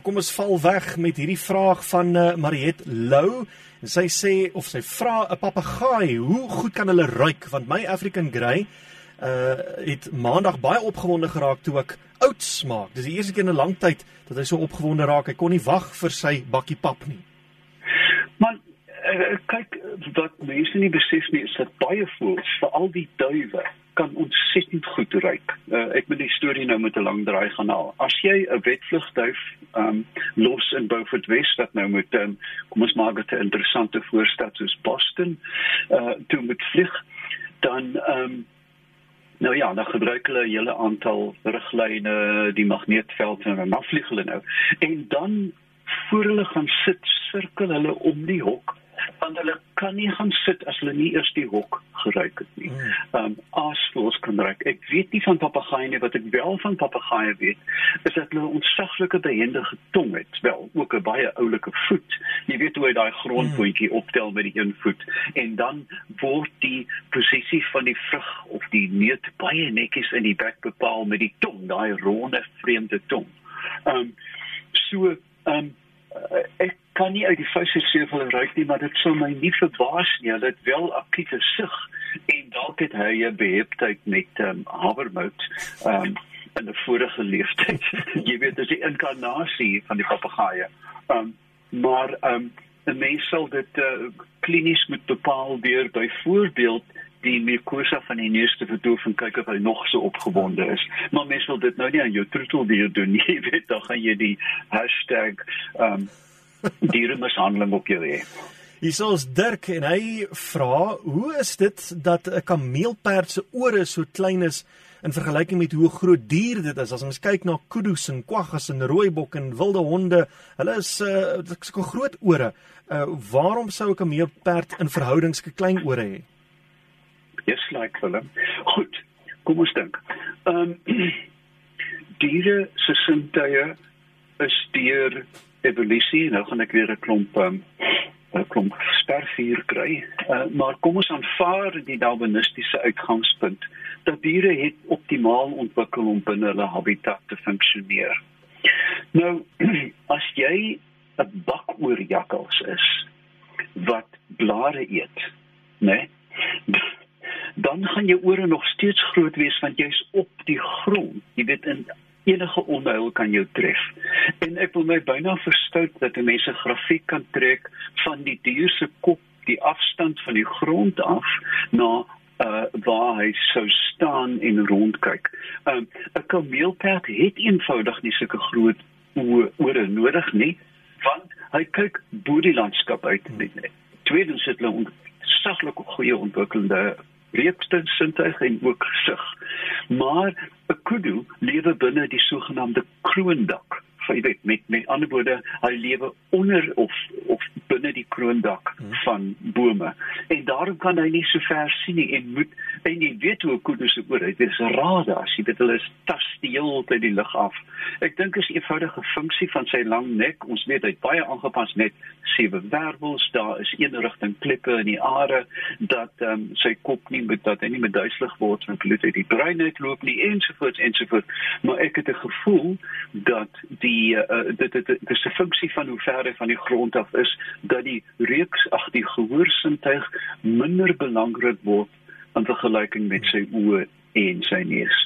Kom ons val weg met hierdie vraag van uh, Mariet Lou. Sy sê of sy vra 'n papegaai, hoe goed kan hulle ruik? Want my African Grey uh het maandag baie opgewonde geraak toe ek oud smaak. Dis die eerste keer in 'n lang tyd dat hy so opgewonde raak. Hy kon nie wag vir sy bakkie pap nie. Man, uh, kyk wat mense nie besef nie is dat baie voels, veral die duwe, kan ontsettend goed ruik. Uh, ek moet die storie nou met 'n lang draai gaan haal. As jy 'n wetvlugduif um los in Beaufort West wat nou met um, kom ons maak dit 'n interessante voorstad soos Boston uh toe met vlieg dan um nou ja, dan gebruik hulle 'n hele aantal riglyne, die magneetveld en dan vlieg hulle nou. En dan voor hulle gaan sit, sirkel hulle om die hok want hulle kan nie gaan sit as hulle nie eers die hok geruik het nie. Ehm um, aasvoëls kan ruik. Ek weet nie van papegaaie nie wat ek wel van papegaaie weet, is dat hulle 'n ontsaglike behendige tong het, wel ook 'n baie oulike voet. Jy weet hoe hy daai grondvoetjie hmm. optel met die een voet en dan word die posisie van die vrug of die neut baie netjies in die bek bepaal met die tong, daai ronde vreemde tong. Ehm um, so ehm um, ek kan nie uit die of hulle ruik nie, maar dit sou my nie verbaas nie. Hulle het wel akute sug en dalk het hy 'n beheptheid met ehm um, havermout ehm um, in 'n vorige leeftyd. Jy weet, dis die inkarnasie van die papegaaie. Ehm um, maar ehm um, 'n mens sal dit uh, klinies moet bepaal deur byvoorbeeld die mucosa van die neus te verdoof en kyk of hy nog so opgewonde is. Maar mens wil dit nou nie aan jou troeteldier doen nie, jy weet, dan gaan jy die hashtag ehm um, dieremishandeling op jou hê. Hiersoos Dirk en hy vra, hoe is dit dat 'n kameelperd se ore so klein is in vergelyking met hoe groot dier dit is? As ons kyk na kudus en kwaggas en rooibok en wilde honde, hulle is uh so groot ore. Uh waarom sou 'n kameelperd in verhoudings klein ore hê? Yes, like hulle. Goed. Kom ons dink. Ehm um, diere se sintuie is deur evolusie. Nou gaan ek weer 'n klomp um, 'n klomp spervuur kry. Uh, maar kom ons aanvaar die darwinistiese uitgangspunt dat diere het optimaal ontwikkel om binne hulle habitat te funksioneer. Nou as jy 'n bakoorjakkals is wat blare eet, né? Nee, dan gaan jou ore nog steeds groot wees want jy's op die grond. Jy weet in enige onheil kan jou tref. En ek wil my byna verstout dat 'n mens 'n grafiek kan trek van die dier se kop, die afstand van die grond af na uh waar hy sou staan en rondkyk. Um 'n kameelperd het eenvoudig nie sulke groot ore nodig nie, want hy kyk bo die landskap uit. Tweedens het hulle 'n sagtelike goeie ontwikkelde reekste sintuig en ook gesig. Maar kudu lewe binne die sogenaamde kroondak. Jy weet met met ander woorde, hy lewe onder of of binne die kroondak hmm. van bome. En daarom kan hy nie so ver sien nie en moet en jy weet hoe 'n kudu se oor, dit is radar, jy weet hulle tas die hele tyd die lug af. Ek dink is 'n eenvoudige funksie van sy lang nek. Ons weet hy baie aangepas net sewe wervels, daar is een rigting klippe in die are dat ehm um, sy kop nie met dat hy nie met duiselig word van bloed uit die brein uitloop nie ensovoorts ensovoorts. Maar ek het 'n gevoel dat die uh, dit dit dit is 'n funksie van hoe ver hy van die grond af is dat die reeks ag die gehoorsintuig minder belangrik word in vergelyking met sy oë en sy neus.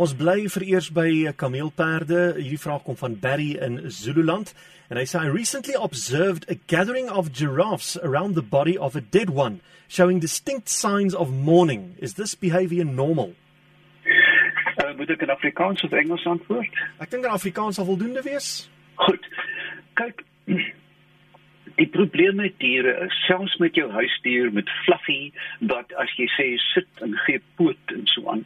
Ons bly vereers by kameelperde. Hierdie vraag kom van Barry in Zululand and hy sê I recently observed a gathering of giraffes around the body of a dead one showing distinct signs of mourning. Is this behavior normal? Uh, moet ek in Afrikaans of Engels antwoord? Ek dink in Afrikaans sal voldoende wees. Goed. Kyk Die probleem met diere is selfs met jou huisdier met Fluffy wat as jy sê sit en gee poot en so aan.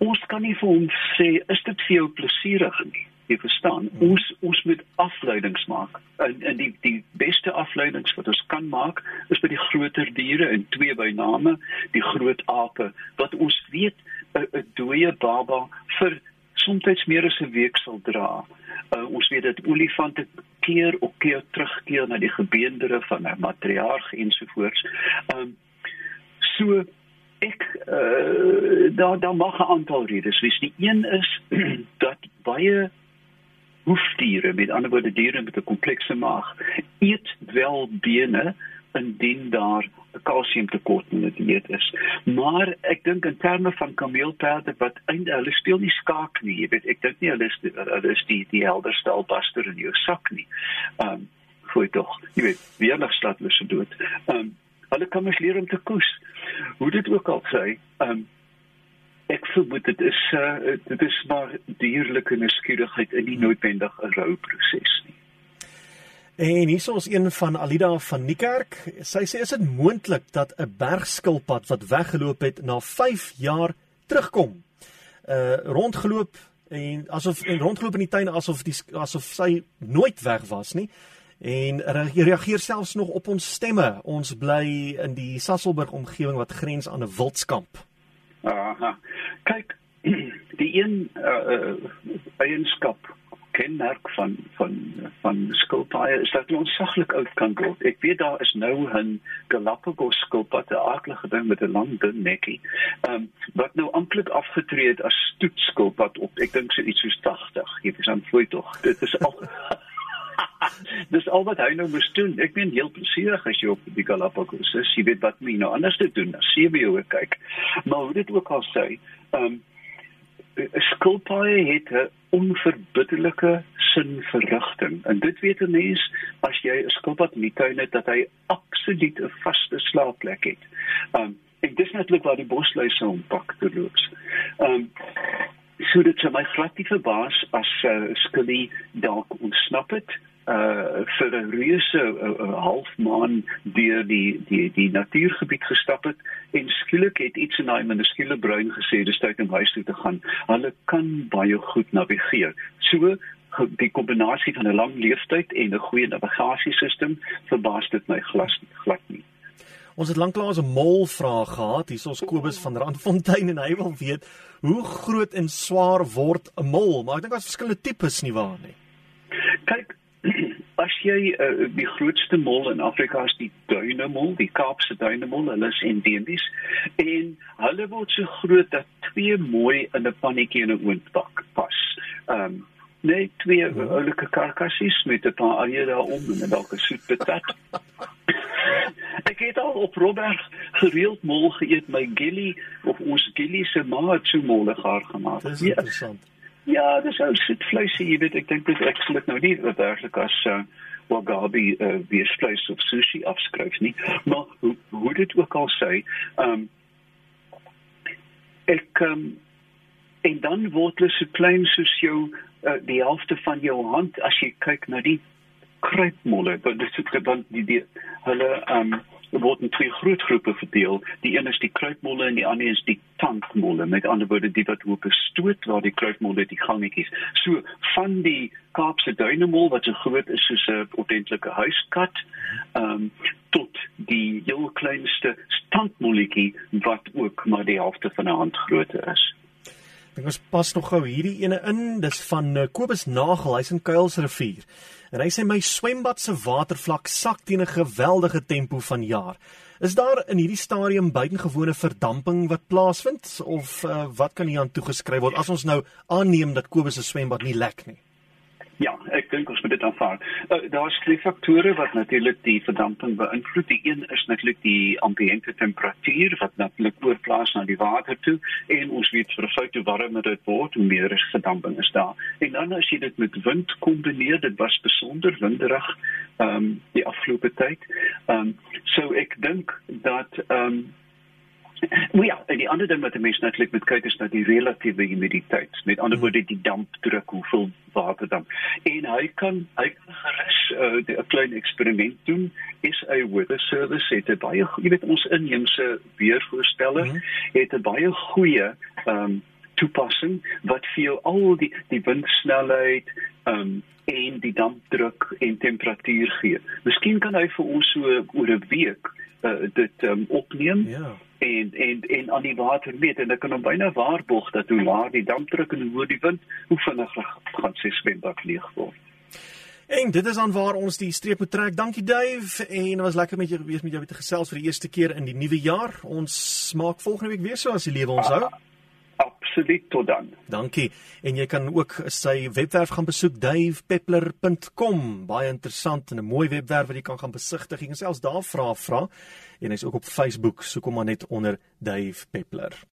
Ons kan nie vir hom sê is dit vir jou plesierig nie? Jy verstaan? Hmm. ons ons moet afleidings maak. En, en die die beste afleidings wat ons kan maak is by die groter diere en twee by name die groot ape wat ons weet 'n dooie baba vir soms meer as 'n week sal dra. Uh, ons weet dat olifante keer op keer terugkeer na die gebeendere van 'n matriarg ensovoorts um, so ek uh, daar daar mag 'n aantal redes wees. Die een is dat baie hoefdiere, met ander woorde diere met 'n komplekse maag, eet wel bene indien daar 'n kalsiumtekort in die dieet is. Maar ek dink in terme van kameelperde wat eintlik hulle speel nie skaak nie, jy weet, ek dink nie hulle is hulle is die die helderste albaster in jou sak nie. Ehm um, voor tog, jy weet, wie nog stad hulle se dood. Ehm um, hulle kan mos leer om te koes. Hoe dit ook al sê, ehm um, ek vermoed dit is uh, dit is maar dierlike nuuskierigheid in die noodwendig 'n rouproses nie. En hier is ons een van Alida van Niekerk. Sy sê is dit moontlik dat 'n bergskilpad wat weggeloop het na 5 jaar terugkom? Uh rondgeloop en asof en rondgeloop in die tuin asof die asof sy nooit weg was nie en reageer selfs nog op ons stemme. Ons bly in die Sasselburg omgewing wat grens aan 'n wildskamp. Aha. Kyk, die een uh, uh, eienskap kenmerk van van van skilpaaie is dat hulle onsaglik oud kan word. Ek weet daar is nou 'n Galapagos skilpad, 'n aardige ding met 'n lang dun nekkie. Ehm um, wat nou amptelik afgetree het as stoetskilpad op. Ek dink so iets soos 80. Jy is aan vloei tog. Dit is al Dis al wat hy nou moes doen. Ek meen heel plesierig as jy op die Galapagos is. Jy weet wat my nou anders te doen jy weer kyk. Maar hoe dit ook al sê, ehm um, skilpaaie het 'n onverbiddelike sin vir rigting. En dit weet 'n mens as jy 'n skilpad in die tuin het dat hy absoluut 'n vaste slaapplek het. Um en dis natuurlik waar die bosluise hom pak te loop. Um so dit sou my glad nie verbaas as uh, skillie dalk ontsnap het uh vir 'n reuse 'n half maan deur die die die natuurgebied gestap het en skielik het iets in daai minuskule bruin gesê dis tyd om huis toe te gaan. Hulle kan baie goed navigeer. So die kombinasie van 'n lang leeftyd en 'n goeie navigasiesisteem verbaas dit my glas glad nie. Ons het lanklaas 'n mol vraag gehad. Hier is ons Kobus van Randfontein en hy wil weet hoe groot en swaar word 'n mol? Maar ek dink daar's verskillende tipes nie waar nie. Jy uh, die grootste mol in Afrika is die duinemol, die Kaapse duinemol, hulle is endemies en hulle word so groot dat twee mooi in 'n pannetjie in 'n oondbak pas. Ehm um, nee, twee oulike karkassies met 'n paar eie daarom en dalk 'n soet patat. Ek het al op Robert gereeld mol geëet, my gilly of ons gilly se maat so molle gaar gemaak. Dis interessant. Ja. Ja, dis ou soet vleisie, jy weet, ek dink dit ek sal dit nou nie werklik as uh, wagabi uh, wie vleis of sushi afskryf nie, maar hoe hoe dit ook al sê, ehm um, ek um, en dan word hulle so klein soos jou uh, die helfte van jou hand as jy kyk na die kruipmolle, dit is dit dan die, die hulle ehm um, word in twee groot groepe verdeel. Die een is die kruipmolle en die ander is die tankmolle. Met ander woorde, die wat hoop gestoot waar die kruipmolle die gangetjies. So van die Kaapse duinemol wat so groot is soos 'n ordentlike huiskat, ehm um, tot die heel kleinste tankmolletjie wat ook maar die helfte van 'n hand grootte is. Ek ons pas nog gou hierdie ene in. Dis van uh, Kobus Nagel, hy's in Kuilsrivier. En hy sê my swembad se watervlak sak teen 'n geweldige tempo van jaar. Is daar in hierdie stadium buitengewone verdamping wat plaasvind of uh, wat kan hier aan toegeskryf word as ons nou aanneem dat Kobus se swembad nie lek nie? Ja, ek dink ons moet dit aanvaar. Uh, daar is drie faktore wat natuurlik die verdamping beïnvloed. Die een is natuurlik die ambiente temperatuur wat natuurlik oorplaas na die water toe en ons weet vir 'n feit hoe warmer dit word, hoe meer is verdamping is daar. En dan as jy dit met wind kombineer, dit was besonder winderig ehm um, die afgelope tyd. Ehm um, so ek dink dat ehm um, Nou ja, en die ander ding wat 'n mens natuurlik moet kyk is na die relatiewe humiditeit. Met ander woorde die dampdruk, hoeveel water dan. En hy kan hy kan gerus uh, 'n klein eksperiment doen. Is 'n weather service het 'n baie jy weet ons inheemse weervoorsteller hmm. het 'n baie goeie ehm um, toepassing wat vir jou al die die windsnelheid ehm um, en die dampdruk en temperatuur gee. Miskien kan hy vir ons so oor 'n week uh, dit um, opneem. Ja en en en aan die water meet en ek kan hom byna waarborg dat hoe laer die dampdruk en hoe die wind, hoe vinniger gaan sy swembad leeg word. En dit is aan waar ons die streep moet trek. Dankie Dave en was lekker met jou gewees met jou te gesels vir die eerste keer in die nuwe jaar. Ons maak volgende week weer so as die lewe ons hou. Ah, Absoluut tot dan. Dankie. En jy kan ook sy webwerf gaan besoek davepeppler.com. Baie interessant en 'n mooi webwerf wat jy kan gaan besigtig. Jy kan selfs daar vra vra en hy's ook op Facebook. Soek hom maar net onder Dave Peppler.